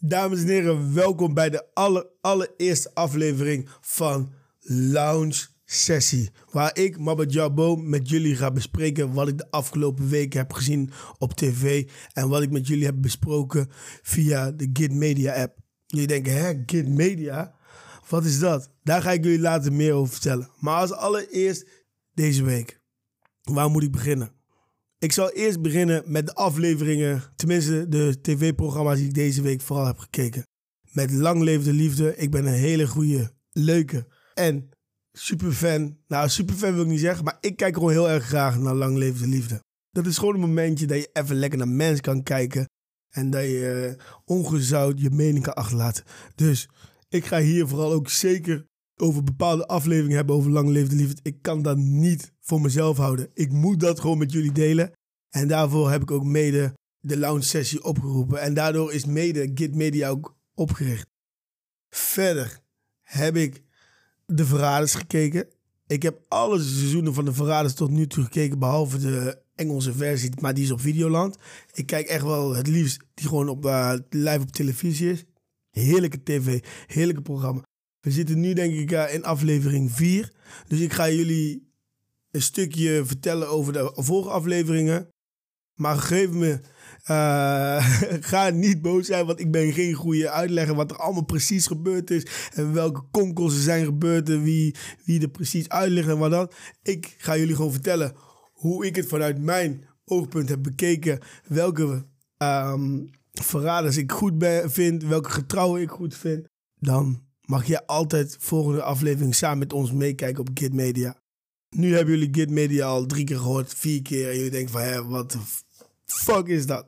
Dames en heren, welkom bij de aller, allereerste aflevering van Lounge Sessie. Waar ik, Mabba Jabo, met jullie ga bespreken wat ik de afgelopen weken heb gezien op tv. En wat ik met jullie heb besproken via de Git Media app. Jullie denken, hè, Git Media? Wat is dat? Daar ga ik jullie later meer over vertellen. Maar als allereerst deze week. Waar moet ik beginnen? Ik zal eerst beginnen met de afleveringen, tenminste de tv-programma's die ik deze week vooral heb gekeken. Met Lang Leefde Liefde. Ik ben een hele goede, leuke en superfan. Nou, superfan wil ik niet zeggen, maar ik kijk gewoon heel erg graag naar Lang Leefde Liefde. Dat is gewoon een momentje dat je even lekker naar mensen kan kijken. En dat je uh, ongezout je mening kan achterlaten. Dus ik ga hier vooral ook zeker over bepaalde afleveringen hebben over Lang Leefde Liefde. Ik kan dat niet voor mezelf houden. Ik moet dat gewoon met jullie delen. En daarvoor heb ik ook mede de lounge sessie opgeroepen. En daardoor is mede Git Media ook opgericht. Verder heb ik de Verraders gekeken. Ik heb alle seizoenen van de Verraders tot nu toe gekeken, behalve de Engelse versie, maar die is op Videoland. Ik kijk echt wel het liefst die gewoon op, uh, live op televisie is. Heerlijke tv, heerlijke programma. We zitten nu denk ik uh, in aflevering 4. Dus ik ga jullie een stukje vertellen over de vorige afleveringen. Maar geef me, uh, ga niet boos zijn, want ik ben geen goede uitlegger wat er allemaal precies gebeurd is. En welke konkels er zijn gebeurd en wie, wie er precies uitlegt en wat dan. Ik ga jullie gewoon vertellen hoe ik het vanuit mijn oogpunt heb bekeken. Welke um, verraders ik goed ben, vind, welke getrouwen ik goed vind. Dan mag je altijd volgende aflevering samen met ons meekijken op Git Media. Nu hebben jullie Git Media al drie keer gehoord, vier keer. En jullie denken van, hé, wat de fuck is dat?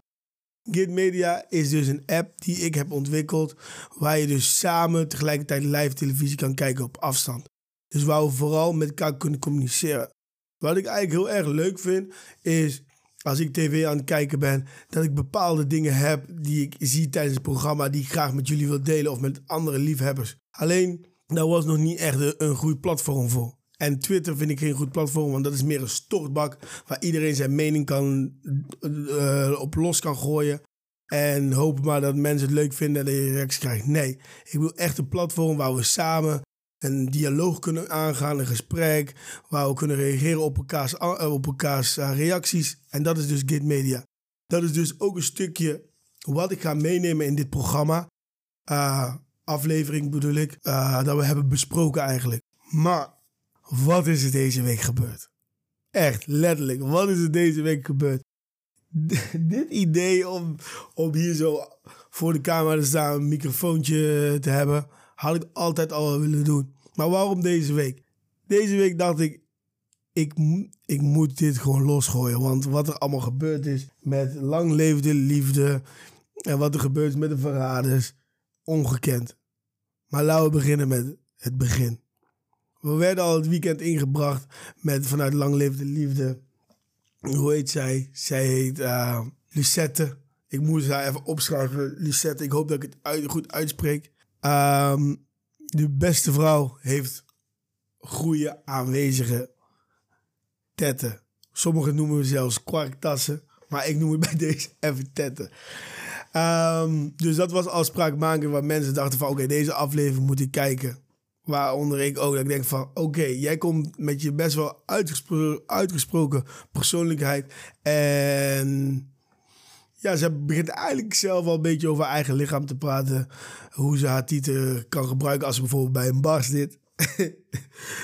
Git Media is dus een app die ik heb ontwikkeld, waar je dus samen tegelijkertijd live televisie kan kijken op afstand. Dus waar we vooral met elkaar kunnen communiceren. Wat ik eigenlijk heel erg leuk vind, is als ik tv aan het kijken ben, dat ik bepaalde dingen heb die ik zie tijdens het programma, die ik graag met jullie wil delen of met andere liefhebbers. Alleen, daar was nog niet echt een, goed platform voor. En Twitter vind ik geen goed platform, want dat is meer een stortbak waar iedereen zijn mening kan, uh, op los kan gooien. En hopen maar dat mensen het leuk vinden en dat je reacties krijgt. Nee, ik wil echt een platform waar we samen een dialoog kunnen aangaan, een gesprek, waar we kunnen reageren op elkaars, op elkaars reacties. En dat is dus Git Media. Dat is dus ook een stukje wat ik ga meenemen in dit programma. Uh, aflevering bedoel ik, dat we hebben besproken eigenlijk. Maar wat is er deze week gebeurd? Echt, letterlijk, wat is er deze week gebeurd? dit idee om, om hier zo voor de camera te staan, een microfoontje te hebben, had ik altijd al willen doen. Maar waarom deze week? Deze week dacht ik, ik, ik moet dit gewoon losgooien. Want wat er allemaal gebeurd is met lang levende liefde en wat er gebeurt met de verraders, ongekend. Maar laten we beginnen met het begin. We werden al het weekend ingebracht met vanuit Lang Levende Liefde. Hoe heet zij? Zij heet uh, Lucette. Ik moest haar even opschrijven. Lucette, ik hoop dat ik het goed uitspreek. Um, de beste vrouw heeft goede aanwezige tetten. Sommigen noemen we zelfs kwarktassen. Maar ik noem het bij deze even tetten. Um, dus dat was afspraak maken waar mensen dachten van... oké, deze aflevering moet ik kijken. Waaronder ik ook. Dat ik denk van, oké, jij komt met je best wel uitgespro uitgesproken persoonlijkheid. En ja, ze begint eigenlijk zelf al een beetje over haar eigen lichaam te praten. Hoe ze haar titel kan gebruiken als ze bijvoorbeeld bij een bar zit.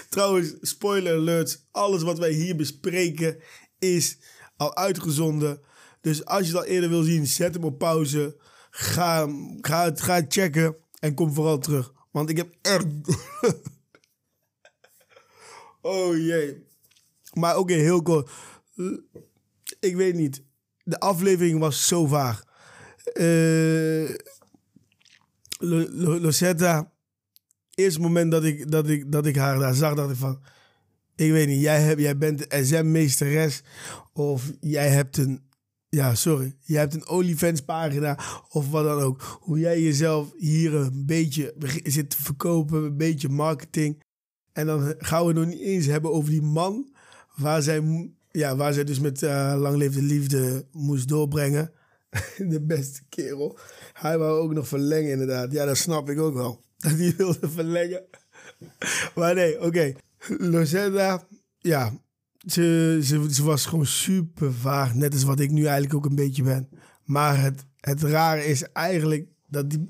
Trouwens, spoiler alert. Alles wat wij hier bespreken is al uitgezonden. Dus als je al eerder wil zien, zet hem op pauze. Ga, ga, ga checken en kom vooral terug. Want ik heb echt... oh jee. Maar oké, heel kort. Ik weet niet de aflevering was zo vaag. Uh, eerste moment dat ik, dat, ik, dat ik haar daar zag, dacht ik van... Ik weet niet, jij, hebt, jij bent de SM-meesteres of jij hebt een... Ja, sorry. Jij hebt een OnlyFans pagina of wat dan ook. Hoe jij jezelf hier een beetje zit te verkopen, een beetje marketing. En dan gaan we het nog niet eens hebben over die man waar zij ja, waar zij dus met uh, Lang Leefde Liefde moest doorbrengen. de beste kerel. Hij wou ook nog verlengen, inderdaad. Ja, dat snap ik ook wel. Dat hij wilde verlengen. Maar nee, oké. Okay. Ja. Ze, ze, ze was gewoon super vaag. Net als wat ik nu eigenlijk ook een beetje ben. Maar het, het rare is eigenlijk dat die,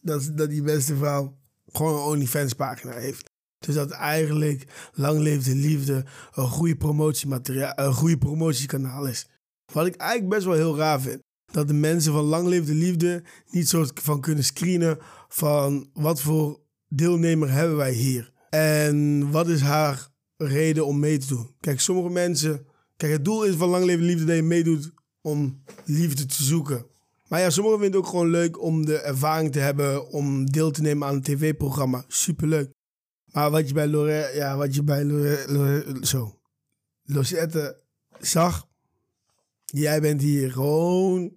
dat, dat die beste vrouw gewoon een OnlyFans pagina heeft. Dus dat eigenlijk Lang Leefde Liefde een goede promotiemateriaal, een goede promotiekanaal is. Wat ik eigenlijk best wel heel raar vind. Dat de mensen van Lang Leefde Liefde niet soort van kunnen screenen van wat voor deelnemer hebben wij hier. En wat is haar reden om mee te doen? Kijk, sommige mensen... Kijk, het doel is van Lang Leefde Liefde dat je meedoet om liefde te zoeken. Maar ja, sommigen vinden het ook gewoon leuk om de ervaring te hebben om deel te nemen aan een tv-programma. Superleuk. Maar wat je bij Lore, ja, wat je bij zo, Losette zag, jij bent hier gewoon,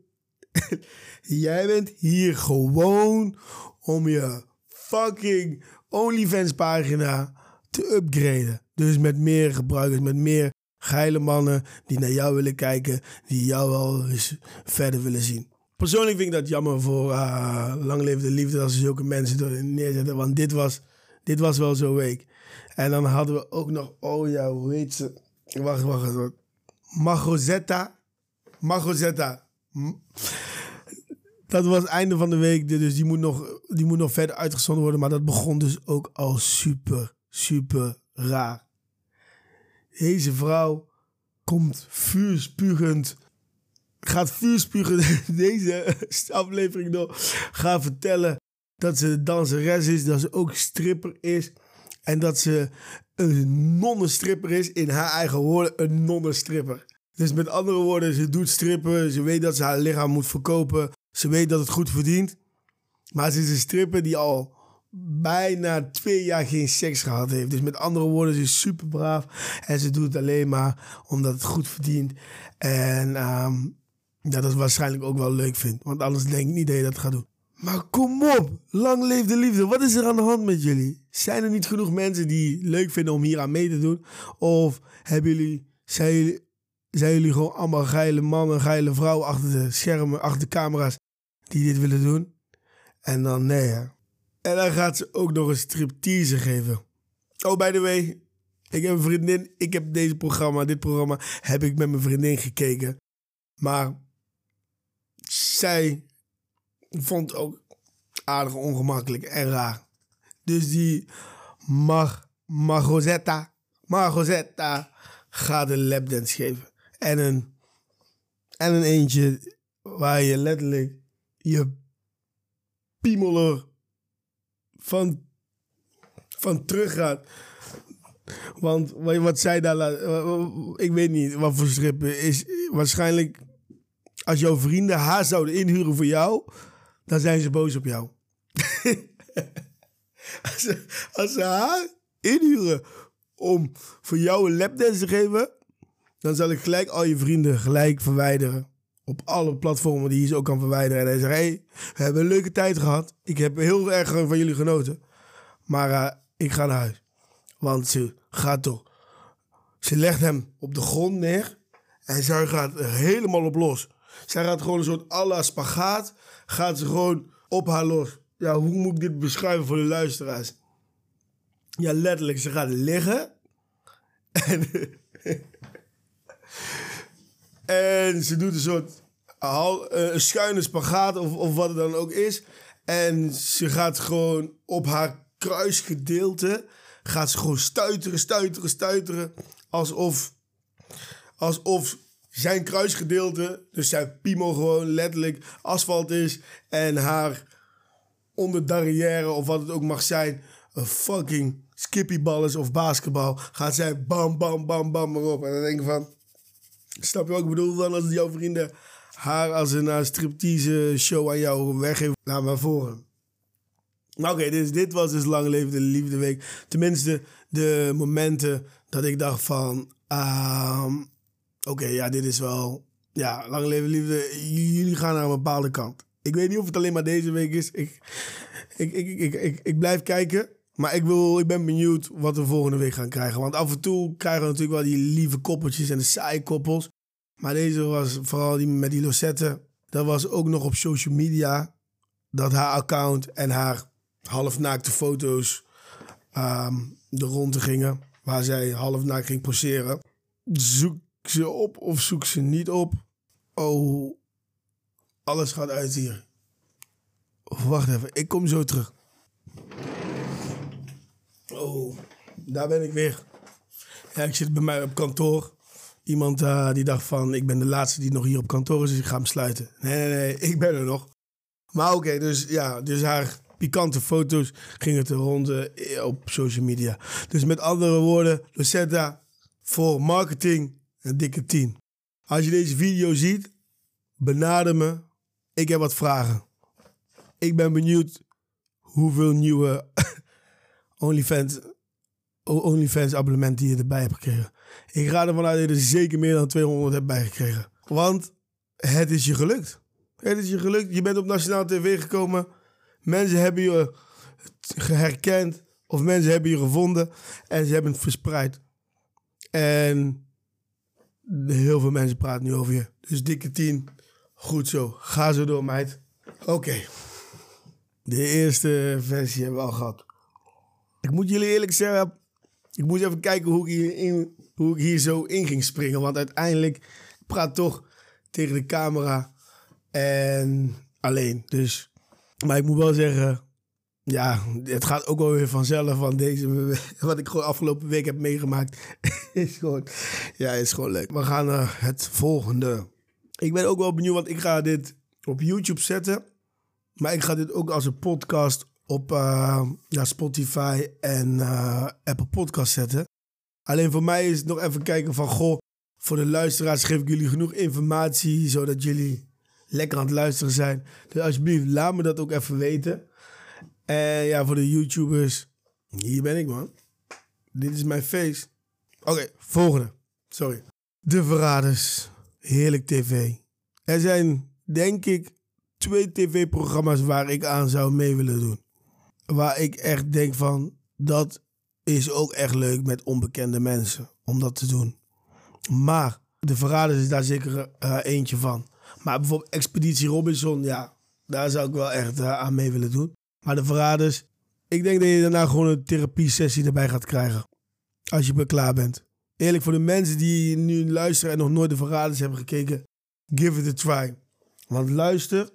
jij bent hier gewoon om je fucking OnlyFans pagina te upgraden. Dus met meer gebruikers, met meer geile mannen die naar jou willen kijken, die jou wel eens verder willen zien. Persoonlijk vind ik dat jammer voor uh, Lang Leven de Liefde als ze zulke mensen neerzetten. Want dit was, dit was wel zo'n week. En dan hadden we ook nog, oh ja, hoe heet ze? Wacht, wacht, wacht. Magozetta. Magozetta. Dat was het einde van de week, dus die moet, nog, die moet nog verder uitgezonden worden. Maar dat begon dus ook al super, super raar. Deze vrouw komt vuurspugend gaat vuurspugen deze aflevering door. Gaat vertellen dat ze danseres is, dat ze ook stripper is. En dat ze een nonnenstripper is, in haar eigen woorden, een nonnenstripper. Dus met andere woorden, ze doet strippen, ze weet dat ze haar lichaam moet verkopen, ze weet dat het goed verdient. Maar ze is een stripper die al bijna twee jaar geen seks gehad heeft. Dus met andere woorden, ze is super braaf en ze doet het alleen maar omdat het goed verdient. En um, dat is waarschijnlijk ook wel leuk vindt. Want anders denk ik niet dat je dat gaat doen. Maar kom op, lang leef de liefde. Wat is er aan de hand met jullie? Zijn er niet genoeg mensen die leuk vinden om hier aan mee te doen? Of hebben jullie, zijn jullie, jullie gewoon allemaal geile mannen, geile vrouwen achter de schermen, achter de camera's die dit willen doen? En dan nee, hè. En dan gaat ze ook nog een striptease geven. Oh, by the way, ik heb een vriendin. Ik heb deze programma, dit programma, heb ik met mijn vriendin gekeken. Maar zij vond ook aardig ongemakkelijk en raar. Dus die Mar Margosetta, Margosetta gaat een lapdance geven. En een, en een eentje waar je letterlijk je piemeler van, van terug gaat. Want wat zij daar laat, ik weet niet wat voor strippen is. Waarschijnlijk als jouw vrienden haar zouden inhuren voor jou, dan zijn ze boos op jou. als, ze, als haar inhuren om voor jou een lapdance te geven, dan zal ik gelijk al je vrienden gelijk verwijderen. Op alle platformen die je ze ook kan verwijderen. En hij zegt, hey, we hebben een leuke tijd gehad. Ik heb heel erg van jullie genoten. Maar uh, ik ga naar huis. Want ze gaat toch. Ze legt hem op de grond neer. En zij gaat helemaal op los. Zij gaat gewoon een soort alla spagaat. Gaat ze gewoon op haar los. Ja, hoe moet ik dit beschrijven voor de luisteraars? Ja, letterlijk. Ze gaat liggen. En, en ze doet een soort eh, een schuine spagaat of, of wat het dan ook is. En ze gaat gewoon op haar kruisgedeelte... gaat ze gewoon stuiteren, stuiteren, stuiteren. Alsof, alsof zijn kruisgedeelte, dus zijn piemel gewoon letterlijk asfalt is. En haar onderdarrière of wat het ook mag zijn, een fucking skippybal is of basketbal. Gaat zij bam, bam, bam, bam erop. En dan denk ik van, snap je wat ik bedoel? Dan als jouw vrienden haar als een uh, striptease show aan jou weggeven, laat maar voor. Maar oké, dus dit was dus Lang Leven de Liefde Week. Tenminste, de momenten dat ik dacht van... Uh, oké, ja, dit is wel... Ja, lang leven liefde, jullie gaan naar een bepaalde kant. Ik weet niet of het alleen maar deze week is. Ik, ik, ik, ik, ik, blijf kijken. Maar ik, wil, ik ben benieuwd wat we volgende week gaan krijgen. Want af en toe krijgen we natuurlijk wel die lieve koppeltjes en de saaie koppels. Maar deze was vooral die met die Losette. Dat was ook nog op social media. Dat haar account en haar halfnaakte foto's ehm de ronde gingen. Waar zij halfnaakt ging poseren. Zoek ze op of zoek ze niet op. Oh, alles gaat uit hier. Wacht even, ik kom zo terug. Oh, daar ben ik weer. Ja, ik zit bij mij op kantoor. Iemand eh, die dacht van, ik ben de laatste die nog hier op kantoor is, dus ik ga hem sluiten. Nee, nee, nee, ik ben er nog. Maar oké, dus ja, dus haar pikante foto's gingen te ronden op social media. Dus met andere woorden, Lucetta, voor marketing een dikke 10. Als je deze video ziet, benader me. Ik heb wat vragen. Ik ben benieuwd hoeveel nieuwe OnlyFans, OnlyFans abonnementen je erbij hebt gekregen. Ik ga ervan uit dat je er zeker meer dan 200 hebt bijgekregen. Want het is je gelukt. Het is je gelukt. Je bent op nationale tv gekomen. Mensen hebben je herkend. Of mensen hebben je gevonden. En ze hebben het verspreid. En heel veel mensen praten nu over je. Dus dikke 10. Goed zo. Ga zo door, meid. Oké. De eerste versie hebben we al gehad. Ik moet jullie eerlijk zeggen, ik moest even kijken hoe ik hier, in, hoe ik hier zo in ging springen. Want uiteindelijk, ik praat toch tegen de camera en alleen. Dus, maar ik moet wel zeggen, ja, het gaat ook wel weer vanzelf. Want deze, wat ik gewoon afgelopen week heb meegemaakt, is gewoon, ja, is gewoon leuk. We gaan naar het volgende. Ik ben ook wel benieuwd, want ik ga dit op YouTube zetten. Maar ik ga dit ook als een podcast op uh, ja, Spotify en uh, Apple Podcast zetten. Alleen voor mij is het nog even kijken van... Goh, voor de luisteraars geef ik jullie genoeg informatie... zodat jullie lekker aan het luisteren zijn. Dus alsjeblieft, laat me dat ook even weten. En ja, voor de YouTubers... Hier ben ik, man. Dit is mijn face. Oké, volgende. Sorry. De Verraders. Heerlijk TV. Er zijn, denk ik, twee tv-programma's waar ik aan zou mee willen doen. Waar ik echt denk van, dat is ook echt leuk met onbekende mensen om dat te doen. Maar de Verraders is daar zeker uh, eentje van. Maar bijvoorbeeld Expeditie Robinson, ja, daar zou ik wel echt uh, aan mee willen doen. Maar de Verraders, ik denk dat je daarna gewoon een therapie-sessie erbij gaat krijgen. Als je klaar bent. Eerlijk, voor de mensen die nu luisteren en nog nooit de Verraders hebben gekeken, give it a try. Want luister,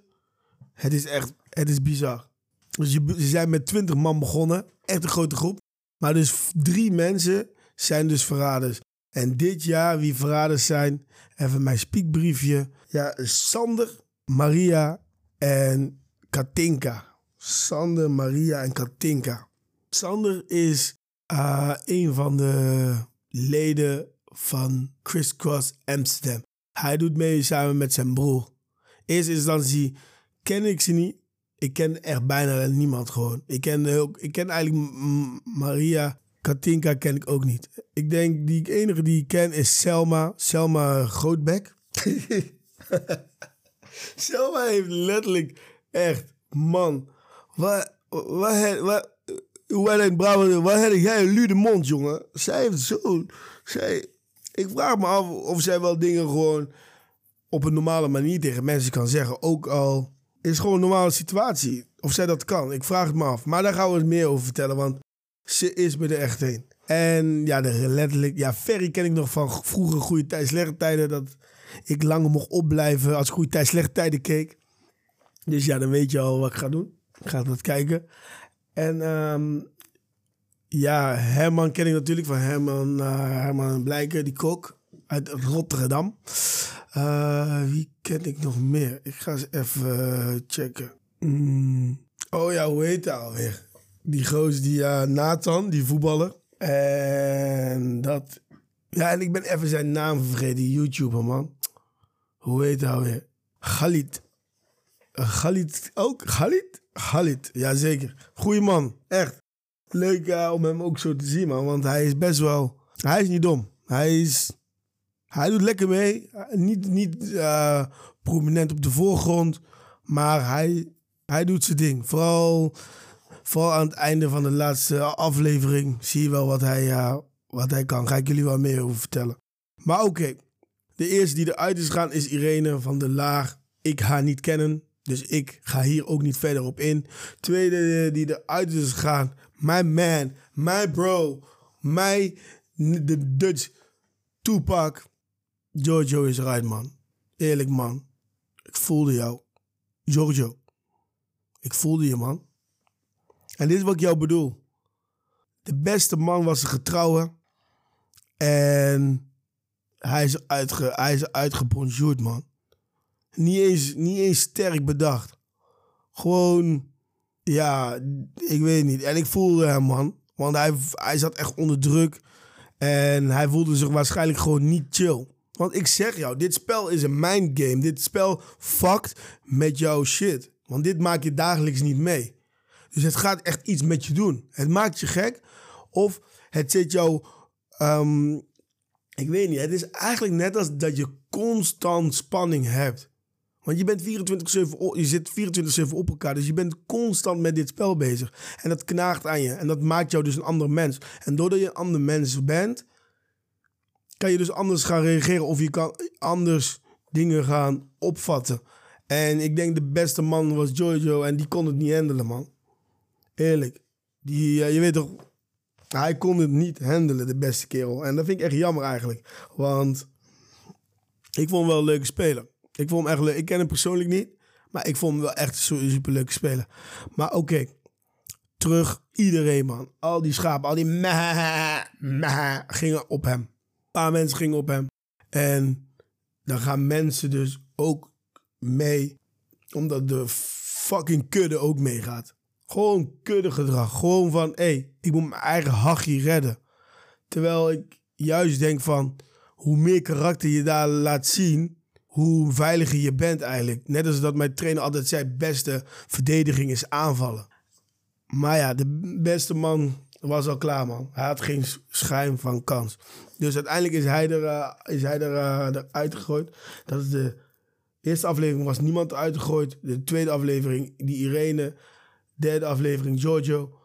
het is echt, het is bizar. Dus je, ze zijn met 20 man begonnen, echt een grote groep. Maar dus drie mensen zijn dus verraders. En dit jaar, wie verraders zijn, even mijn spiekbriefje. Ja, Sander, Maria en Katinka. Sander, Maria en Katinka. Sander is uh, een van de leden van Crisscross Amsterdam. Hij doet mee samen met zijn broer. Eerst instantie ken ik ze niet. Ik ken echt bijna niemand gewoon. Ik ken, ook, ik ken eigenlijk Maria Katinka ken ik ook niet. Ik denk, die enige die ik ken is Selma. Selma Grootbek. Selma heeft letterlijk echt, man. Wat, wat, wat, Brabant, wat heb jij een lude mond, jongen? Zij heeft zo, ik vraag me af of zij wel dingen gewoon op een normale manier tegen mensen kan zeggen. Ook al is gewoon een normale situatie. Of zij dat kan. Ik vraag het me af. Maar daar gaan we het meer over vertellen. Want ze is me er echt heen. En ja, de, letterlijk. Ja, Ferry ken ik nog van vroeger goede tijd, slechte tijden. Dat ik langer mocht opblijven als goede tijd, slechte tijden keek. Dus ja, dan weet je al wat ik ga doen. Ik ga dat kijken. En um, ja, Herman ken ik natuurlijk van Herman, uh, Herman Blijken, die kok uit Rotterdam. Uh, wie ken ik nog meer? Ik ga eens even checken. Mm. Oh ja, hoe heet hij alweer? Die goos, die uh, Nathan, die voetballer. En dat... Ja, en ik ben even zijn naam vergeten, die YouTuber, man. Hoe heet hij alweer? Khalid. Khalid ook? Khalid? Khalid, jazeker. Goeie man, echt. Leuk uh, om hem ook zo te zien, man. Want hij is best wel... Hij is niet dom. Hij is hij doet lekker mee. Niet, niet uh, prominent op de voorgrond. Maar hij, hij doet zijn ding. Vooral, vooral aan het einde van de laatste aflevering zie je wel wat hij, uh, wat hij kan. Ga ik jullie wel meer over vertellen. Maar oké. De eerste die eruit is gegaan is Irene van de Laar. ik haar niet kennen. Dus ik ga hier ook niet verder op in. Tweede die eruit is gegaan. My man, my bro, my de Dutch Tupac. Giorgio is eruit, man. Eerlijk, man. Ik voelde jou. Giorgio. Ik voelde je, man. En dit is wat ik jou bedoel. De beste man was een getrouwe. En hij is, uitge, hij is uitgebonjourd, man. Niet eens, niet eens sterk bedacht. Gewoon, ja, ik weet niet. En ik voelde hem, man. Want hij, hij zat echt onder druk. En hij voelde zich waarschijnlijk gewoon niet chill. Want ik zeg jou, dit spel is een mind game. Dit spel fuckt met jouw shit. Want dit maak je dagelijks niet mee. Dus het gaat echt iets met je doen. Het maakt je gek. Of het zet jou. Um, ik weet niet. Het is eigenlijk net als dat je constant spanning hebt. Want je bent 24-7, je zit 24-7 op elkaar. Dus je bent constant met dit spel bezig. En dat knaagt aan je. En dat maakt jou dus een ander mens. En doordat je een ander mens bent, kan je dus anders gaan reageren. Of je kan anders dingen gaan opvatten. En ik denk de beste man was Giorgio. En die kon het niet handelen, man. Eerlijk. Die, je weet toch, hij kon het niet handelen, de beste kerel. En dat vind ik echt jammer eigenlijk. Want ik vond hem wel een leuke speler. Ik vond hem echt leuk. Ik ken hem persoonlijk niet. Maar ik vond hem wel echt een super leuke speler. Maar oké. Terug. Iedereen, man. Al die schapen, al die meh, meh, gingen op hem. Een paar mensen gingen op hem. En dan gaan mensen dus ook mee. Omdat de fucking kudde ook meegaat. Gewoon kuddegedrag. Gewoon van, hé, ik moet mijn eigen hachje redden. Terwijl ik juist denk van, hoe meer karakter je daar laat zien, hoe veiliger je bent eigenlijk. Net als dat mijn trainer altijd zei, beste verdediging is aanvallen. Maar ja, de beste man was al klaar, man. Hij had geen schijn van kans. Dus uiteindelijk is hij, er, uh, is hij er, uh, eruit gegooid. Dat is de eerste aflevering was niemand eruit gegooid. De tweede aflevering, die Irene. Derde aflevering, Giorgio.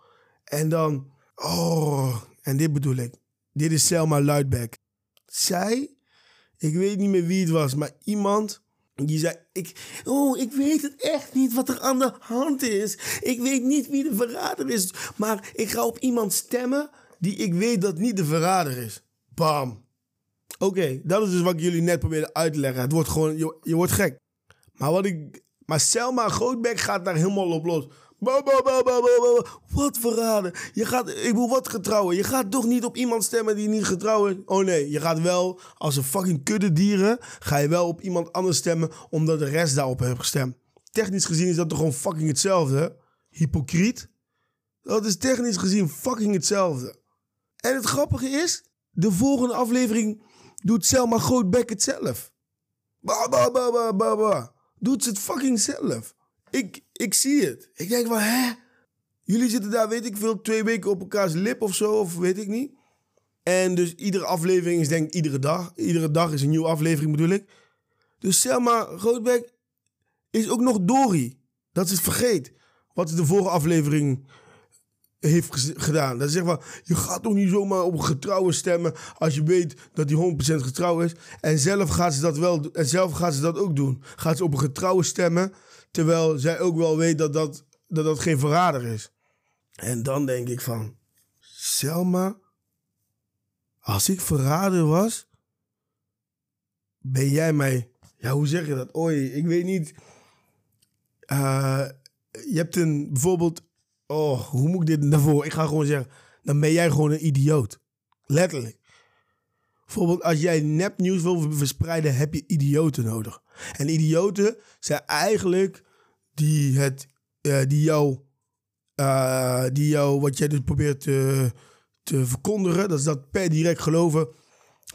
En dan, oh, en dit bedoel ik. Dit is Selma Luidbeck. Zij, ik weet niet meer wie het was, maar iemand die zei: ik, Oh, ik weet het echt niet wat er aan de hand is. Ik weet niet wie de verrader is. Maar ik ga op iemand stemmen die ik weet dat niet de verrader is. Bam. Oké, dat is dus wat ik jullie net probeerde uit te leggen. Het wordt gewoon, je, je wordt gek. Maar, wat ik, maar Selma Grootbeck gaat daar helemaal op los. Wat verraden. Je gaat, ik wil wat getrouwen. Je gaat toch niet op iemand stemmen die niet getrouwd is? Oh nee, je gaat wel, als een fucking kudde dieren, ga je wel op iemand anders stemmen omdat de rest daarop heeft gestemd. Technisch gezien is dat toch gewoon fucking hetzelfde? Hypocriet? Dat is technisch gezien fucking hetzelfde. En het grappige is, de volgende aflevering doet Selma Grootbek het zelf. Ba, ba, ba, ba, ba, ba. Doet ze het fucking zelf. Ik, ik zie het. Ik denk van, hè? Jullie zitten daar, weet ik veel, twee weken op elkaars lip of zo, of weet ik niet. En dus iedere aflevering is denk ik iedere dag. Iedere dag is een nieuwe aflevering bedoel ik. Dus Selma Grootbeck is ook nog Dory. Dat is vergeet. Wat is de vorige aflevering heeft gedaan. Dat zegt van, je gaat toch niet zomaar op een getrouwe stemmen als je weet dat die 100% getrouw is. En zelf gaat ze dat wel en zelf gaat ze dat ook doen. Gaat ze op een getrouwe stemmen, terwijl zij ook wel weet dat dat, dat, dat geen verrader is. En dan denk ik van, Selma, als ik verrader was, ben jij mij, ja hoe zeg je dat? Oei, ik weet niet. Uh, je hebt een bijvoorbeeld Oh, hoe moet ik dit daarvoor? Ik ga gewoon zeggen, dan ben jij gewoon een idioot. Letterlijk. Bijvoorbeeld, als jij nepnieuws wil verspreiden, heb je idioten nodig. En idioten zijn eigenlijk die, het, uh, die, jou, uh, die jou, wat jij dus probeert te, te verkondigen, dat is dat per direct geloven,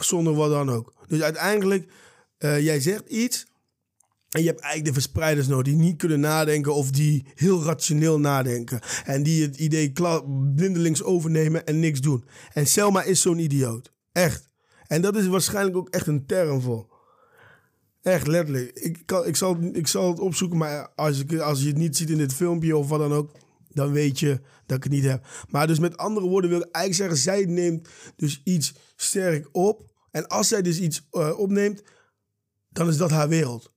zonder wat dan ook. Dus uiteindelijk, uh, jij zegt iets en je hebt eigenlijk de verspreiders nodig die niet kunnen nadenken of die heel rationeel nadenken. En die het idee blindelings overnemen en niks doen. En Selma is zo'n idioot. Echt. En dat is waarschijnlijk ook echt een term voor. Echt, letterlijk. Ik, kan, ik, zal, ik zal het opzoeken, maar als, ik, als je het niet ziet in dit filmpje of wat dan ook, dan weet je dat ik het niet heb. Maar dus met andere woorden wil ik eigenlijk zeggen, zij neemt dus iets sterk op. En als zij dus iets uh, opneemt, dan is dat haar wereld.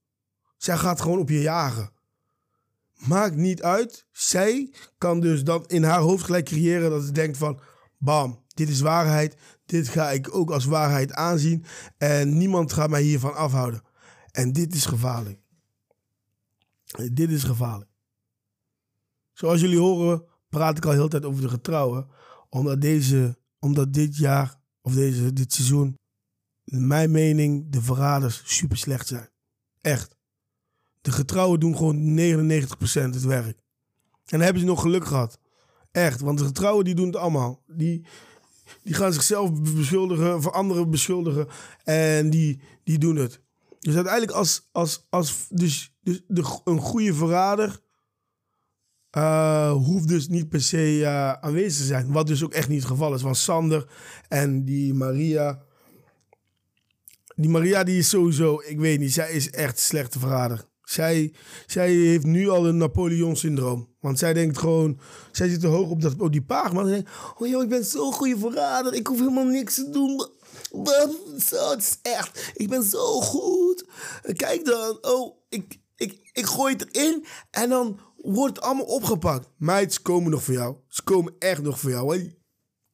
Zij gaat gewoon op je jagen. Maakt niet uit. Zij kan dus dan in haar hoofd gelijk creëren dat ze denkt van... Bam, dit is waarheid. Dit ga ik ook als waarheid aanzien. En niemand gaat mij hiervan afhouden. En dit is gevaarlijk. Dit is gevaarlijk. Zoals jullie horen, praat ik al heel tijd over de getrouwen. Omdat, deze, omdat dit jaar, of deze, dit seizoen, in mijn mening, de verraders super slecht zijn. Echt. De getrouwen doen gewoon 99% het werk. En dan hebben ze nog geluk gehad. Echt, want de getrouwen die doen het allemaal. Die, die gaan zichzelf beschuldigen, van anderen beschuldigen. En die, die doen het. Dus uiteindelijk als, als, als dus, dus de, een goede verrader uh, hoeft dus niet per se uh, aanwezig te zijn. Wat dus ook echt niet het geval is. Want Sander en die Maria... Die Maria die is sowieso, ik weet niet, zij is echt slechte verrader. Zij, zij heeft nu al een Napoleon-syndroom. Want zij denkt gewoon, zij zit te hoog op, dat, op die paag. Maar ze denkt, oh joh, ik ben zo'n goede verrader. Ik hoef helemaal niks te doen. Het is echt, ik ben zo goed. Kijk dan, oh, ik, ik, ik gooi het erin en dan wordt het allemaal opgepakt. Meid, komen nog voor jou. Ze komen echt nog voor jou.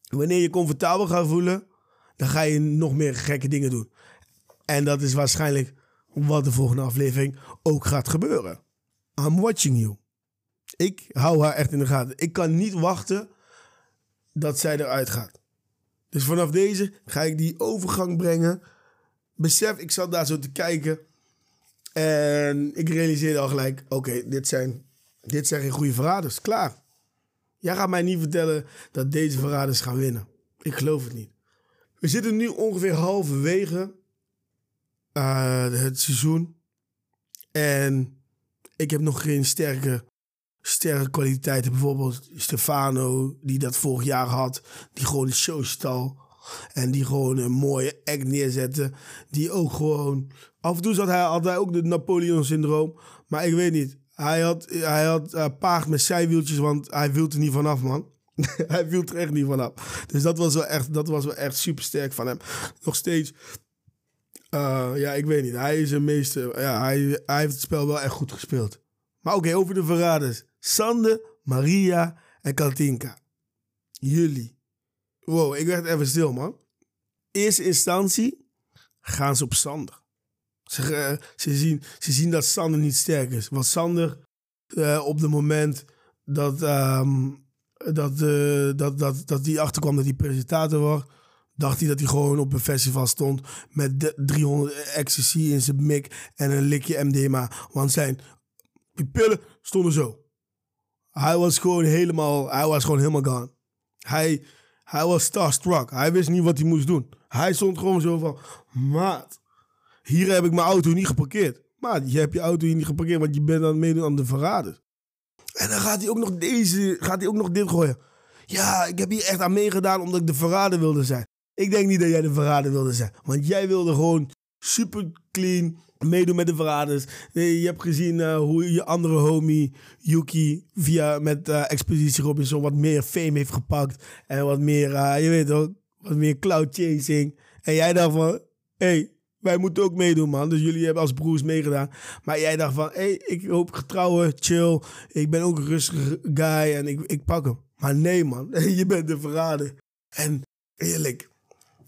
Wanneer je comfortabel gaat voelen, dan ga je nog meer gekke dingen doen. En dat is waarschijnlijk wat de volgende aflevering ook gaat gebeuren. I'm watching you. Ik hou haar echt in de gaten. Ik kan niet wachten dat zij eruit gaat. Dus vanaf deze ga ik die overgang brengen. Besef, ik zat daar zo te kijken. En ik realiseerde al gelijk: oké, dit, zijn, dit zijn geen goede verraders. Klaar. Jij gaat mij niet vertellen dat deze verraders gaan winnen. Ik geloof het niet. We zitten nu ongeveer halverwege uh, het seizoen. En ik heb nog geen sterke, sterke kwaliteiten. Bijvoorbeeld Stefano, die dat vorig jaar had. Die gewoon de show stal. En die gewoon een mooie act neerzette. Die ook gewoon... Af en toe zat hij, had hij ook de Napoleon-syndroom. Maar ik weet niet. Hij had, hij had uh, paard met zijwieltjes, want hij wilt er niet vanaf, man. hij viel er echt niet vanaf. Dus dat was wel echt, dat was wel echt super sterk van hem. Nog steeds uh, ja, ik weet niet. Hij is een meeste. Ja, hij, hij heeft het spel wel echt goed gespeeld. Maar oké, over de verraders. Sande, Maria en Katinka. Jullie. Wow, ik werd even stil, man. Eerste instantie gaan ze op Sander. Ze, uh, ze, zien, ze zien dat Sander niet sterk is. Want Sander, uh, op het moment dat, um, dat, dat, dat, dat die achterkwam dat hij presentator was dacht hij dat hij gewoon op een festival stond met 300 ecstasy in zijn mik en een likje MDMA. Want zijn pillen stonden zo. Hij was gewoon helemaal, hij was gewoon helemaal gone. Hij, hij was starstruck. Hij wist niet wat hij moest doen. Hij stond gewoon zo van, maat, hier heb ik mijn auto niet geparkeerd. Maat, je hebt je auto hier niet geparkeerd, want je bent aan het meedoen aan de verraders. En dan gaat hij ook nog deze, gaat hij ook nog dit gooien. Ja, ik heb hier echt aan meegedaan omdat ik de verrader wilde zijn. Ik denk niet dat jij de verrader wilde zijn. Want jij wilde gewoon super clean meedoen met de verraders. Je hebt gezien uh, hoe je andere homie Yuki via met uh, Expeditie Robinson wat meer fame heeft gepakt. En wat meer, je weet ook, wat meer cloud chasing. En jij dacht van, hé, hey, wij moeten ook meedoen man. Dus jullie hebben als broers meegedaan. Maar jij dacht van, hé, hey, ik hoop getrouwen, chill. Ik ben ook een rustige guy en ik, ik pak hem. Maar nee man, je bent de verrader. En eerlijk,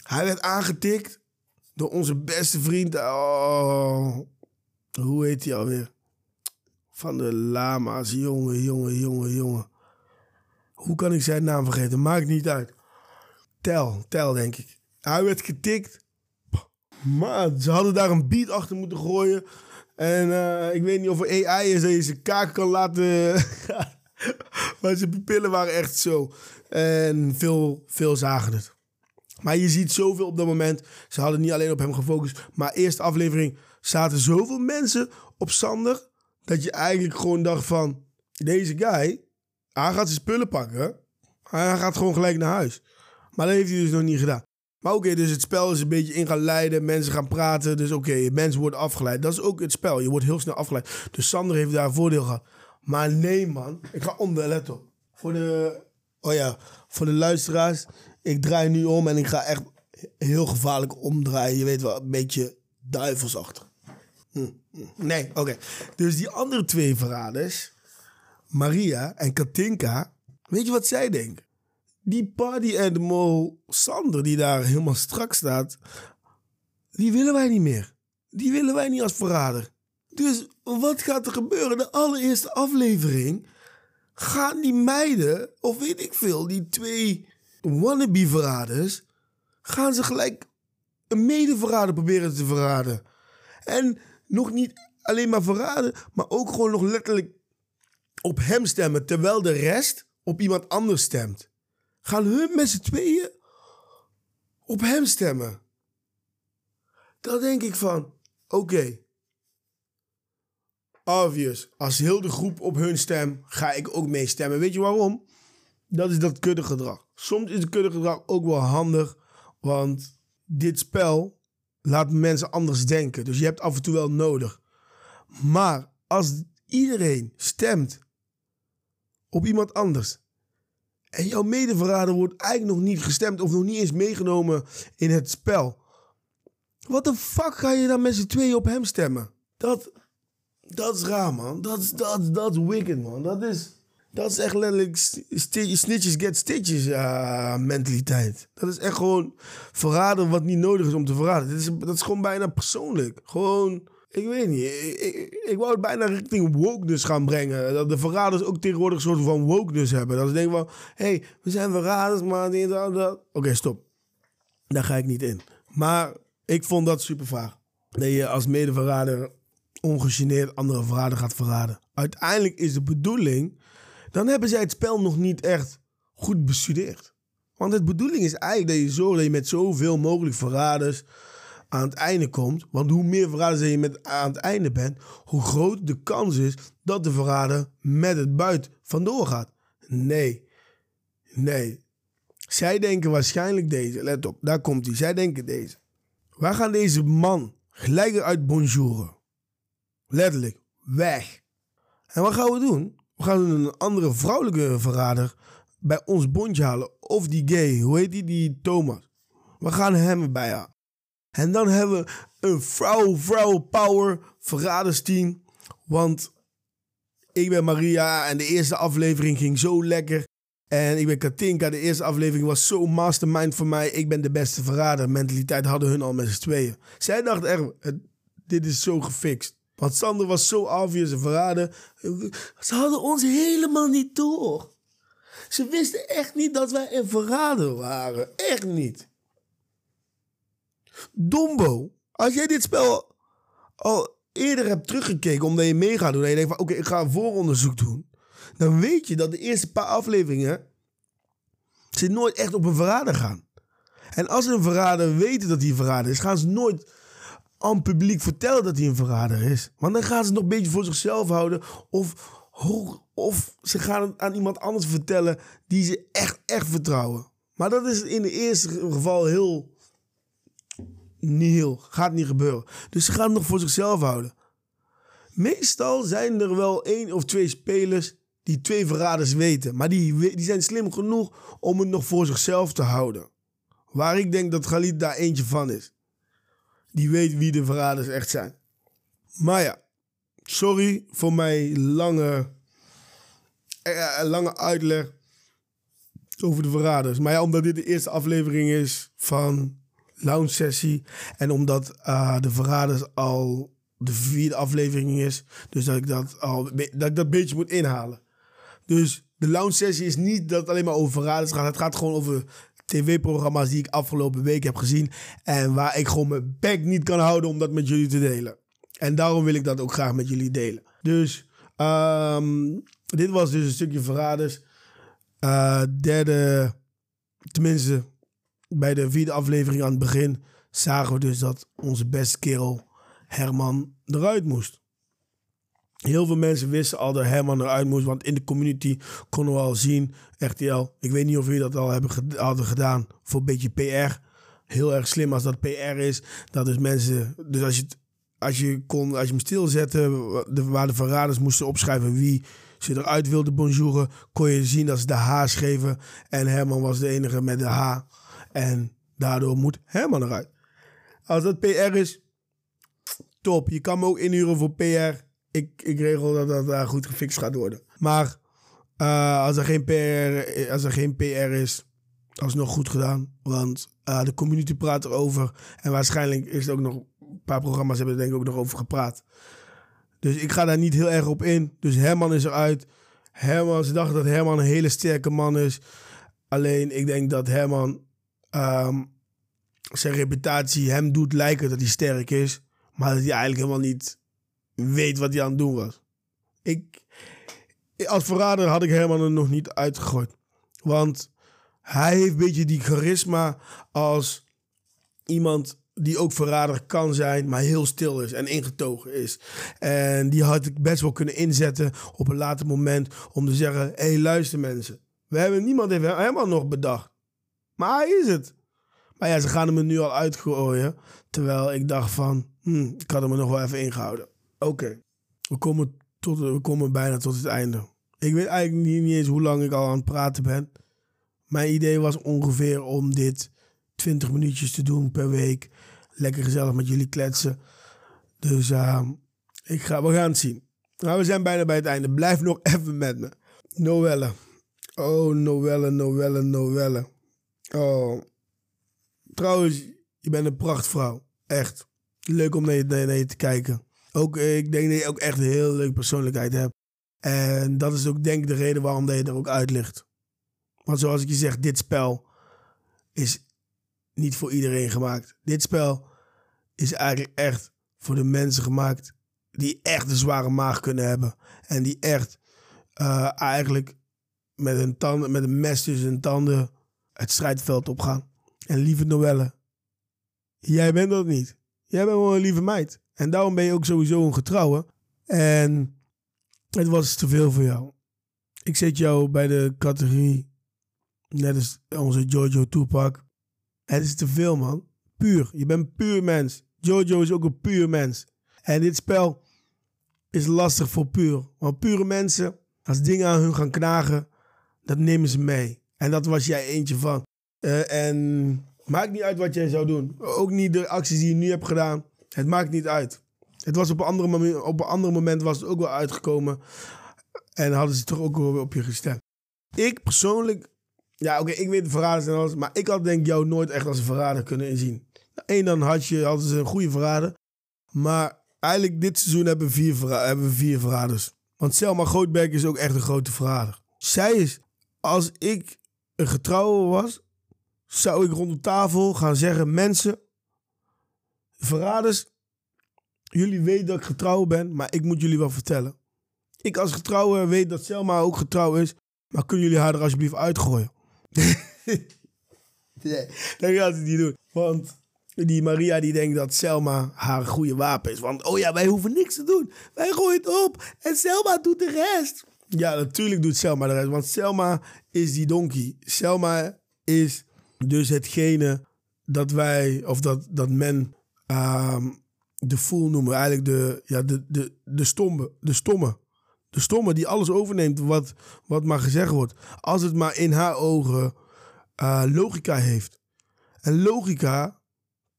hij werd aangetikt door onze beste vriend. Oh, hoe heet hij alweer? Van de Lama's. Jongen, jongen, jongen, jongen. Hoe kan ik zijn naam vergeten? Maakt niet uit. Tel, tel denk ik. Hij werd getikt. Maar ze hadden daar een beat achter moeten gooien. En uh, ik weet niet of er AI is dat je zijn kaak kan laten. maar zijn pupillen waren echt zo. En veel, veel zagen het. Maar je ziet zoveel op dat moment. Ze hadden niet alleen op hem gefocust. Maar eerste aflevering zaten zoveel mensen op Sander. Dat je eigenlijk gewoon dacht van... Deze guy, hij gaat zijn spullen pakken. Hij gaat gewoon gelijk naar huis. Maar dat heeft hij dus nog niet gedaan. Maar oké, dus het spel is een beetje in gaan leiden. Mensen gaan praten. Dus oké, mensen worden afgeleid. Dat is ook het spel. Je wordt heel snel afgeleid. Dus Sander heeft daar een voordeel gehad. Maar nee, man. Ik ga onder, let op. Voor de... Oh ja, voor de luisteraars ik draai nu om en ik ga echt heel gevaarlijk omdraaien. Je weet wel, een beetje duivelsachtig. Hm, hm. Nee, oké. Dus die andere twee verraders, Maria en Katinka, weet je wat zij denken? Die party animal Sander die daar helemaal strak staat, die willen wij niet meer. Die willen wij niet als verrader. Dus wat gaat er gebeuren? De allereerste aflevering gaan die meiden, of weet ik veel, die twee wannabe verraders, gaan ze gelijk een medeverrader proberen te verraden. En nog niet alleen maar verraden, maar ook gewoon nog letterlijk op hem stemmen, terwijl de rest op iemand anders stemt. Gaan hun met z'n tweeën op hem stemmen. Dan denk ik van, oké. Obvious. Als heel de groep op hun stem, ga ik ook meestemmen. Weet je waarom? Dat is dat kuddegedrag. Soms is het kuddegedrag ook wel handig, want dit spel laat mensen anders denken. Dus je hebt af en toe wel nodig. Maar als iedereen stemt op iemand anders en jouw medeverrader wordt eigenlijk nog niet gestemd of nog niet eens meegenomen in het spel. Wat de fuck ga je dan met z'n tweeën op hem stemmen? Dat, dat is raar, man. Dat dat, dat is wicked, man. Dat is, dat is echt letterlijk snitches get stitches uh, mentaliteit. Dat is echt gewoon verraden wat niet nodig is om te verraden. Dat is, dat is gewoon bijna persoonlijk. Gewoon, ik weet niet. Ik, ik, ik wou het bijna richting wokeness gaan brengen. Dat de verraders ook tegenwoordig een soort van wokeness hebben. Dat ze denken van, hé, hey, we zijn verraders, maar... Oké, okay, stop. Daar ga ik niet in. Maar ik vond dat super vaag. Dat je als medeverrader ongegeneerd andere verrader gaat verraden. Uiteindelijk is de bedoeling dan hebben zij het spel nog niet echt goed bestudeerd. Want de bedoeling is eigenlijk dat je zorgt dat je met zoveel mogelijk verraders aan het einde komt. Want hoe meer verraders je met aan het einde bent, hoe groter de kans is dat de verrader met het buit vandoor gaat. Nee, nee. Zij denken waarschijnlijk deze. Let op, daar komt hij. Zij denken deze. Wij gaan deze man gelijk uit bonjouren. Letterlijk, weg. En wat gaan we doen? We gaan een andere vrouwelijke verrader bij ons bondje halen. Of die gay, hoe heet die? Die Thomas. We gaan hem erbij halen. En dan hebben we een vrouw, vrouw power verradersteam. Want ik ben Maria en de eerste aflevering ging zo lekker. En ik ben Katinka. De eerste aflevering was zo mastermind voor mij. Ik ben de beste verrader. Mentaliteit hadden hun al met z'n tweeën. Zij dachten echt, dit is zo gefixt. Want Sander was zo obvious en verraden. Ze hadden ons helemaal niet door. Ze wisten echt niet dat wij een verrader waren. Echt niet. Dombo, als jij dit spel al eerder hebt teruggekeken omdat je mee gaat doen en je denkt van oké, ik ga een vooronderzoek doen, dan weet je dat de eerste paar afleveringen ze nooit echt op een verrader gaan. En als een verrader weten dat hij verrader is, gaan ze nooit aan publiek vertellen dat hij een verrader is. Want dan gaan ze het nog een beetje voor zichzelf houden. Of, of ze gaan het aan iemand anders vertellen die ze echt, echt vertrouwen. Maar dat is in het eerste geval heel... Niet heel. Gaat niet gebeuren. Dus ze gaan het nog voor zichzelf houden. Meestal zijn er wel één of twee spelers die twee verraders weten. Maar die, die zijn slim genoeg om het nog voor zichzelf te houden. Waar ik denk dat Galit daar eentje van is die weet wie de verraders echt zijn. Maar ja, sorry voor mijn lange, eh, eh, lange uitleg over de verraders. Maar ja, omdat dit de eerste aflevering is van Lounge Sessie en omdat uh, de verraders al de vierde aflevering is, dus dat ik dat al dat ik dat beetje moet inhalen. Dus de Lounge Sessie is niet dat het alleen maar over verraders gaat. Het gaat gewoon over tv-programma's die ik afgelopen week heb gezien. En waar ik gewoon mijn bek niet kan houden om dat met jullie te delen. En daarom wil ik dat ook graag met jullie delen. Dus um, dit was dus een stukje verraders. Uh, derde, tenminste bij de vierde aflevering aan het begin, zagen we dus dat onze beste kerel Herman eruit moest. Heel veel mensen wisten al dat Herman eruit moest, want in de community konden we al zien, RTL, ik weet niet of jullie dat al hebben hadden gedaan voor een beetje PR. Heel erg slim als dat PR is. Dat is mensen, dus als je, als je, kon, als je hem stilzette, waar de verraders moesten opschrijven wie ze eruit wilden bonjouren, kon je zien dat ze de H schreven. En Herman was de enige met de H. En daardoor moet Herman eruit. Als dat PR is, top. Je kan me ook inhuren voor PR. Ik, ik regel dat dat daar goed gefixt gaat worden. Maar uh, als, er geen PR, als er geen PR is, alsnog goed gedaan. Want uh, de community praat erover. En waarschijnlijk is er ook nog... Een paar programma's hebben er denk ik ook nog over gepraat. Dus ik ga daar niet heel erg op in. Dus Herman is eruit. Herman, ze dachten dat Herman een hele sterke man is. Alleen ik denk dat Herman um, zijn reputatie hem doet lijken dat hij sterk is. Maar dat hij eigenlijk helemaal niet weet wat hij aan het doen was. Ik, als verrader had ik Herman er nog niet uitgegooid. Want hij heeft een beetje die charisma als iemand die ook verrader kan zijn, maar heel stil is en ingetogen is. En die had ik best wel kunnen inzetten op een later moment om te zeggen: hé, hey, luister mensen. We hebben niemand heeft helemaal nog bedacht. Maar hij is het. Maar ja, ze gaan hem er nu al uitgooien. Terwijl ik dacht van, hm, ik had hem er nog wel even ingehouden. Oké, we, komen tot, we komen bijna tot het einde. Ik weet eigenlijk niet, niet eens hoe lang ik al aan het praten ben. Mijn idee was ongeveer om dit 20 minuutjes te doen per week. Lekker gezellig met jullie kletsen. Dus uh, ik ga, we gaan het zien. Nou, we zijn bijna bij het einde. Blijf nog even met me. Noelle. Oh, Noelle, Noelle, Noelle. Oh. Trouwens, je bent een prachtvrouw. Echt. Leuk om naar je, naar je te kijken. Ook, eh, ik denk dat je ook echt een heel leuke persoonlijkheid hebt. En dat is ook denk ik de reden waarom dat je er ook uit ligt. Want zoals ik je zeg, dit spel is niet voor iedereen gemaakt. Dit spel is eigenlijk echt voor de mensen gemaakt die echt een zware maag kunnen hebben. En die echt uh, eigenlijk met een, tanden, met een mes tussen hun tanden het strijdveld opgaan. En lieve Noelle, jij bent dat niet. Jij bent wel een lieve meid. En daarom ben je ook sowieso een getrouwe. En het was te veel voor jou. Ik zet jou bij de categorie, net als onze Jojo Tupac. Het is te veel, man. Puur. Je bent puur mens. Jojo is ook een puur mens. En dit spel is lastig voor puur. Want pure mensen, als dingen aan hun gaan knagen, dat nemen ze mee. En dat was jij eentje van. Uh, en maakt niet uit wat jij zou doen. Ook niet de acties die je nu hebt gedaan. Het maakt niet uit. Het was op een, andere op een ander moment was het ook wel uitgekomen. En hadden ze toch ook wel op je gestemd. Ik persoonlijk, ja oké, ik weet de verraders en alles. Maar ik had denk ik jou nooit echt als een verrader kunnen inzien. Eén dan had je, hadden ze een goede verrader. Maar eigenlijk dit seizoen hebben we vier, hebben we vier verraders. Want Selma Grootberg is ook echt een grote verrader. Zij is, als ik een getrouwe was, zou ik rond de tafel gaan zeggen: Mensen, verraders, jullie weten dat ik getrouwd ben, maar ik moet jullie wel vertellen. Ik als getrouwe weet dat Selma ook getrouwd is, maar kunnen jullie haar er alsjeblieft uitgooien? nee, dat gaat ze niet doen. Want die Maria die denkt dat Selma haar goede wapen is. Want oh ja, wij hoeven niks te doen. Wij gooien het op en Selma doet de rest. Ja, natuurlijk doet Selma de rest. Want Selma is die donkey. Selma is dus hetgene dat wij, of dat, dat men uh, de fool noemen. Eigenlijk de, ja, de, de, de, stomme, de stomme. De stomme die alles overneemt wat, wat maar gezegd wordt. Als het maar in haar ogen uh, logica heeft. En logica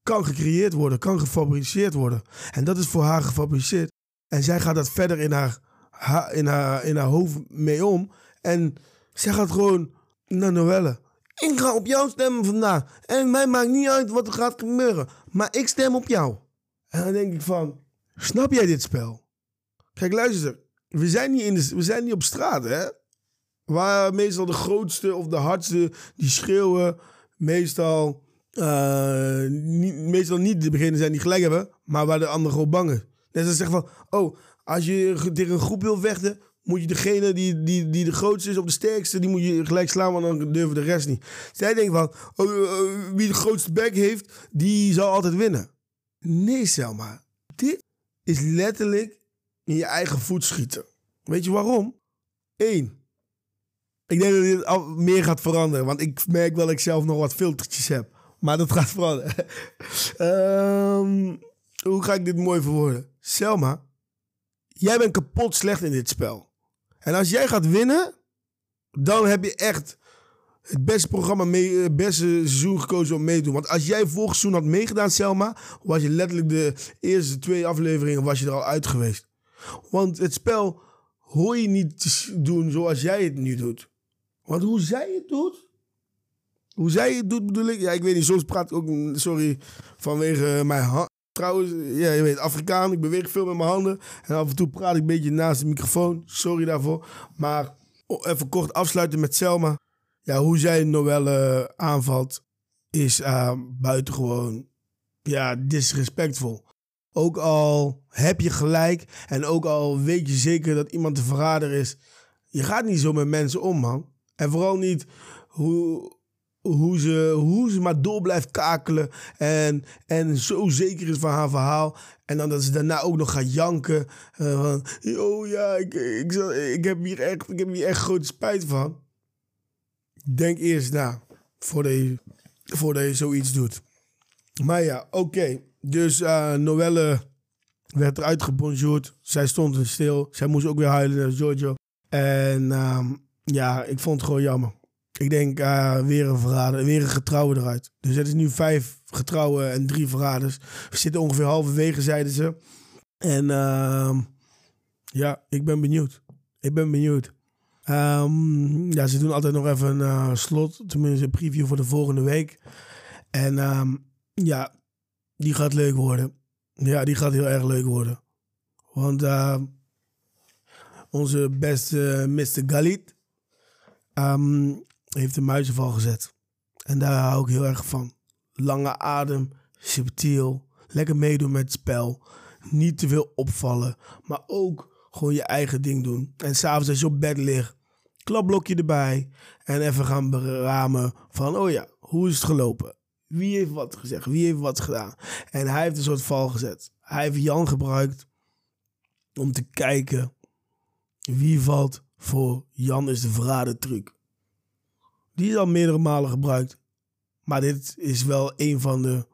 kan gecreëerd worden, kan gefabriceerd worden. En dat is voor haar gefabriceerd. En zij gaat dat verder in haar, in haar, in haar hoofd mee om. En zij gaat gewoon naar Noelle. Ik ga op jou stemmen vandaag. En mij maakt niet uit wat er gaat gebeuren. Maar ik stem op jou. En dan denk ik van, snap jij dit spel? Kijk, luister. We zijn niet, in de, we zijn niet op straat, hè? Waar meestal de grootste of de hardste die schreeuwen. Meestal, uh, niet, meestal niet de beginnen zijn die gelijk hebben. Maar waar de anderen gewoon bang is. Net als zeggen van, oh, als je tegen een groep wil vechten, moet je degene die, die, die de grootste is of de sterkste, die moet je gelijk slaan, want dan durven de rest niet. Zij denken van, oh, oh, wie de grootste bek heeft, die zal altijd winnen. Nee, Selma. Dit is letterlijk in je eigen voet schieten. Weet je waarom? Eén. Ik denk dat dit meer gaat veranderen, want ik merk wel dat ik zelf nog wat filtertjes heb. Maar dat gaat veranderen. um, hoe ga ik dit mooi verwoorden? Selma, jij bent kapot slecht in dit spel. En als jij gaat winnen, dan heb je echt het beste programma, mee, het beste seizoen gekozen om mee te doen. Want als jij vorig seizoen had meegedaan, Selma, was je letterlijk de eerste twee afleveringen was je er al uit geweest. Want het spel hoor je niet doen zoals jij het nu doet. Want hoe zij het doet, hoe zij het doet bedoel ik, ja ik weet niet, soms praat ik ook, sorry, vanwege mijn hand. Trouwens, ja, je weet, Afrikaan, ik beweeg veel met mijn handen. En af en toe praat ik een beetje naast de microfoon. Sorry daarvoor. Maar even kort afsluiten met Selma. Ja, hoe zij Noelle aanvalt is uh, buitengewoon ja, disrespectvol. Ook al heb je gelijk en ook al weet je zeker dat iemand de verrader is. Je gaat niet zo met mensen om, man. En vooral niet hoe, hoe, ze, hoe ze maar door blijft kakelen. En, en zo zeker is van haar verhaal. En dan dat ze daarna ook nog gaat janken. Uh, van, oh ja, ik, ik, ik, heb hier echt, ik heb hier echt grote spijt van. Denk eerst na voordat je, voordat je zoiets doet. Maar ja, oké. Dus uh, Noelle werd eruit gebonjourd. Zij stond stil. Zij moest ook weer huilen naar Giorgio. En uh, ja, ik vond het gewoon jammer. Ik denk uh, weer een verrader, weer een getrouwe eruit. Dus het is nu vijf getrouwen en drie verraders. We zitten ongeveer halverwege, zeiden ze. En uh, ja, ik ben benieuwd. Ik ben benieuwd. Um, ja, ze doen altijd nog even een uh, slot, tenminste een preview voor de volgende week. En um, ja, die gaat leuk worden. Ja, die gaat heel erg leuk worden. Want onze beste Mr. Galit heeft een muizenval gezet. En daar hou ik heel erg van. Lange adem, subtiel, lekker meedoen met het spel. Niet te veel opvallen, maar ook gewoon je eigen ding doen. En s'avonds als je op bed ligt, klapblokje erbij. En even gaan beramen van, oh ja, hoe is het gelopen? Wie heeft wat gezegd? Wie heeft wat gedaan? En hij heeft een soort val gezet. Hij heeft Jan gebruikt om te kijken wie valt voor Jan is de verraden truc. Die is al meerdere malen gebruikt. Maar dit is wel een van de,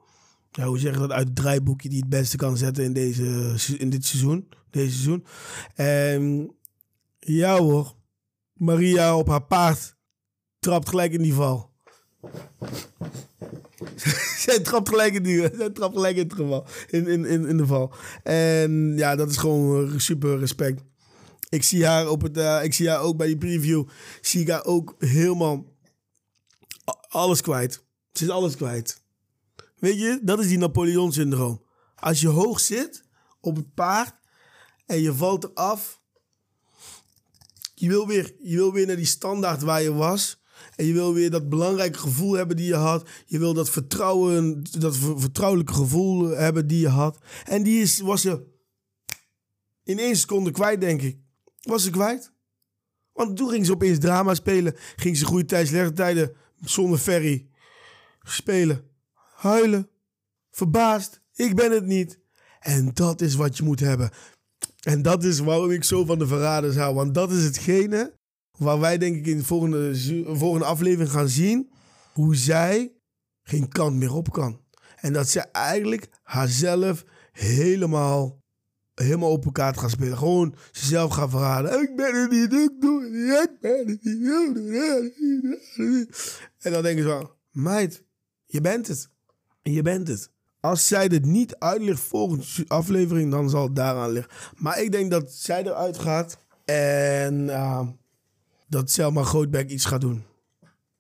hoe zeg je dat, uit het draaiboekje die het beste kan zetten in, deze, in dit seizoen. Deze seizoen. En ja hoor, Maria op haar paard trapt gelijk in die val. zij trapt gelijk in die, zij trapt gelijk in het geval, in, in, in, in de val. En ja, dat is gewoon super respect. Ik zie haar op het, uh, ik zie haar ook bij die preview, zie ik haar ook helemaal alles kwijt. Ze is alles kwijt. Weet je, dat is die Napoleon-syndroom. Als je hoog zit op het paard en je valt eraf, je wil weer, je wil weer naar die standaard waar je was. En je wil weer dat belangrijke gevoel hebben die je had. Je wil dat vertrouwen, dat vertrouwelijke gevoel hebben die je had. En die is, was ze in één seconde kwijt, denk ik. Was ze kwijt. Want toen ging ze opeens drama spelen. Ging ze goede tijden, slechte tijden zonder ferry spelen. Huilen. Verbaasd. Ik ben het niet. En dat is wat je moet hebben. En dat is waarom ik zo van de verraders hou. Want dat is hetgene waar wij denk ik in de volgende, volgende aflevering gaan zien. Hoe zij geen kant meer op kan. En dat ze eigenlijk haarzelf helemaal, helemaal op elkaar gaat spelen. Gewoon zichzelf gaan verraden. Ik ben het niet, ik doe het niet, ik ben het niet. En dan denken ze van, meid, je bent het. Je bent het. Als zij dit niet uitlegt volgende aflevering, dan zal het daaraan liggen. Maar ik denk dat zij eruit gaat en uh, dat Selma Grootbeck iets gaat doen.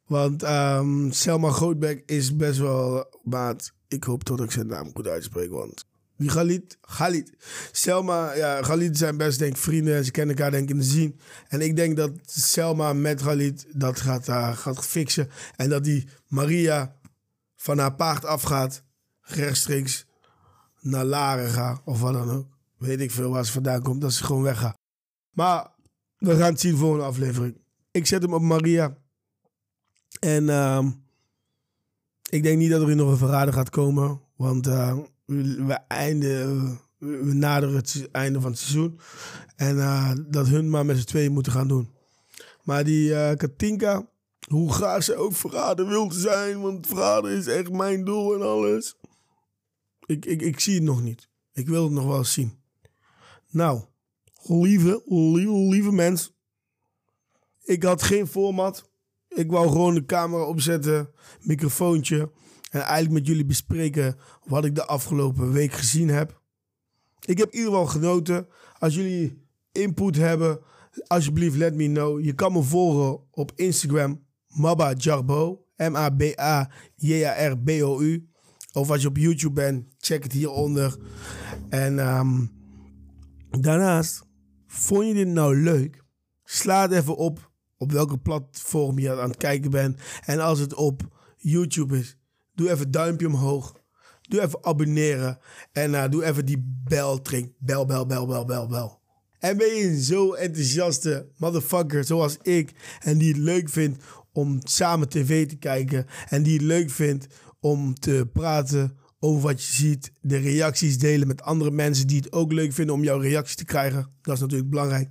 Want um, Selma Grootbeck is best wel maat. Ik hoop dat ik zijn naam goed uitspreek, want die Galit, Galit. Selma, ja, Galit zijn best denk vrienden en ze kennen elkaar denk ik in de zien. En ik denk dat Selma met Galit dat gaat, uh, gaat fixen. En dat die Maria van haar paard afgaat rechtstreeks naar Laren gaat. Of wat dan ook. Weet ik veel waar ze vandaan komt. Dat ze gewoon weggaat. Maar we gaan het zien voor een aflevering. Ik zet hem op Maria. En uh, ik denk niet dat er nog een verrader gaat komen. Want uh, we, we, naderen het einde van het seizoen. En uh, dat hun maar met z'n tweeën moeten gaan doen. Maar die uh, Katinka, hoe graag ze ook verrader wil zijn. Want verrader is echt mijn doel en alles. Ik, ik, ik zie het nog niet. Ik wil het nog wel eens zien. Nou, lieve, lieve, lieve mens. Ik had geen format. Ik wou gewoon de camera opzetten, microfoontje. En eigenlijk met jullie bespreken wat ik de afgelopen week gezien heb. Ik heb in ieder geval genoten. Als jullie input hebben, alsjeblieft let me know. Je kan me volgen op Instagram, Maba Jarbo. M-A-B-A-J-A-R-B-O-U. Of als je op YouTube bent, check het hieronder. En ehm, daarnaast, vond je dit nou leuk? Sla het even op op welke platform je aan het kijken bent. En als het op YouTube is, doe even duimpje omhoog. Doe even abonneren. En uh, doe even die bel trink. Bel, bel, bel, bel, bel, bel. En ben je zo enthousiaste motherfucker zoals ik. En die het leuk vindt om samen tv te kijken. En die het leuk vindt om te praten over wat je ziet. De reacties delen met andere mensen die het ook leuk vinden om jouw reactie te krijgen. Dat is natuurlijk belangrijk.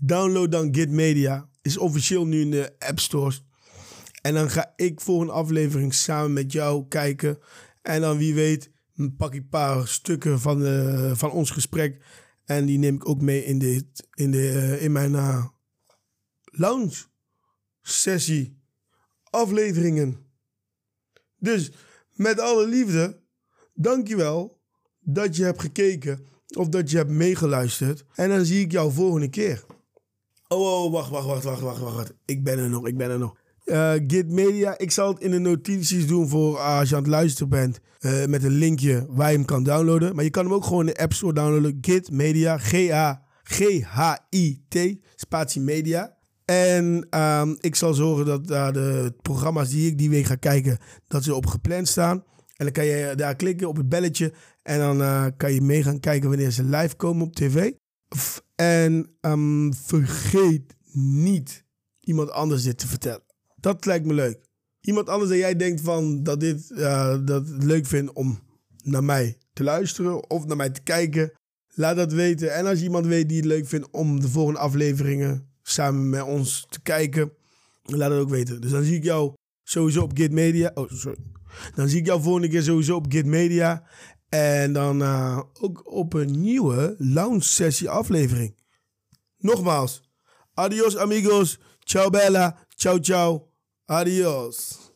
Download dan Git Media. Is officieel nu in de app stores. En dan ga ik voor een aflevering samen met jou kijken. En dan wie weet pak ik een paar stukken van, de, van ons gesprek. En die neem ik ook mee in, dit, in, de, eh, in mijn uh, lounge sessie afleveringen. Dus met alle liefde, dankjewel dat je hebt gekeken of dat je hebt meegeluisterd. En dan zie ik jou volgende keer. Oh, oh wacht, wacht, wacht, wacht, wacht, wacht. Ik ben er nog, ik ben er nog. Uh, Git Media, ik zal het in de notities doen voor als je aan het luisteren bent. Uh, met een linkje waar je hem kan downloaden. Maar je kan hem ook gewoon in de App Store downloaden. Git Media, G-H-I-T, spatie media. En um, ik zal zorgen dat de programma's die ik die week ga kijken, dat ze op gepland staan. En dan kan je daar klikken op het belletje. En dan uh, kan je mee gaan kijken wanneer ze live komen op tv. En um, vergeet niet iemand anders dit te vertellen. Dat lijkt me leuk. Iemand anders dat jij denkt van dat dit uh, dat het leuk vindt om naar mij te luisteren of naar mij te kijken. Laat dat weten. En als je iemand weet die het leuk vindt om de volgende afleveringen samen met ons te kijken, laat het ook weten. Dus dan zie ik jou sowieso op Git Media. Oh, sorry. Dan zie ik jou volgende keer sowieso op Git Media. En dan uh, ook op een nieuwe lounge sessie aflevering. Nogmaals, adios amigos, ciao bella, ciao ciao, adios.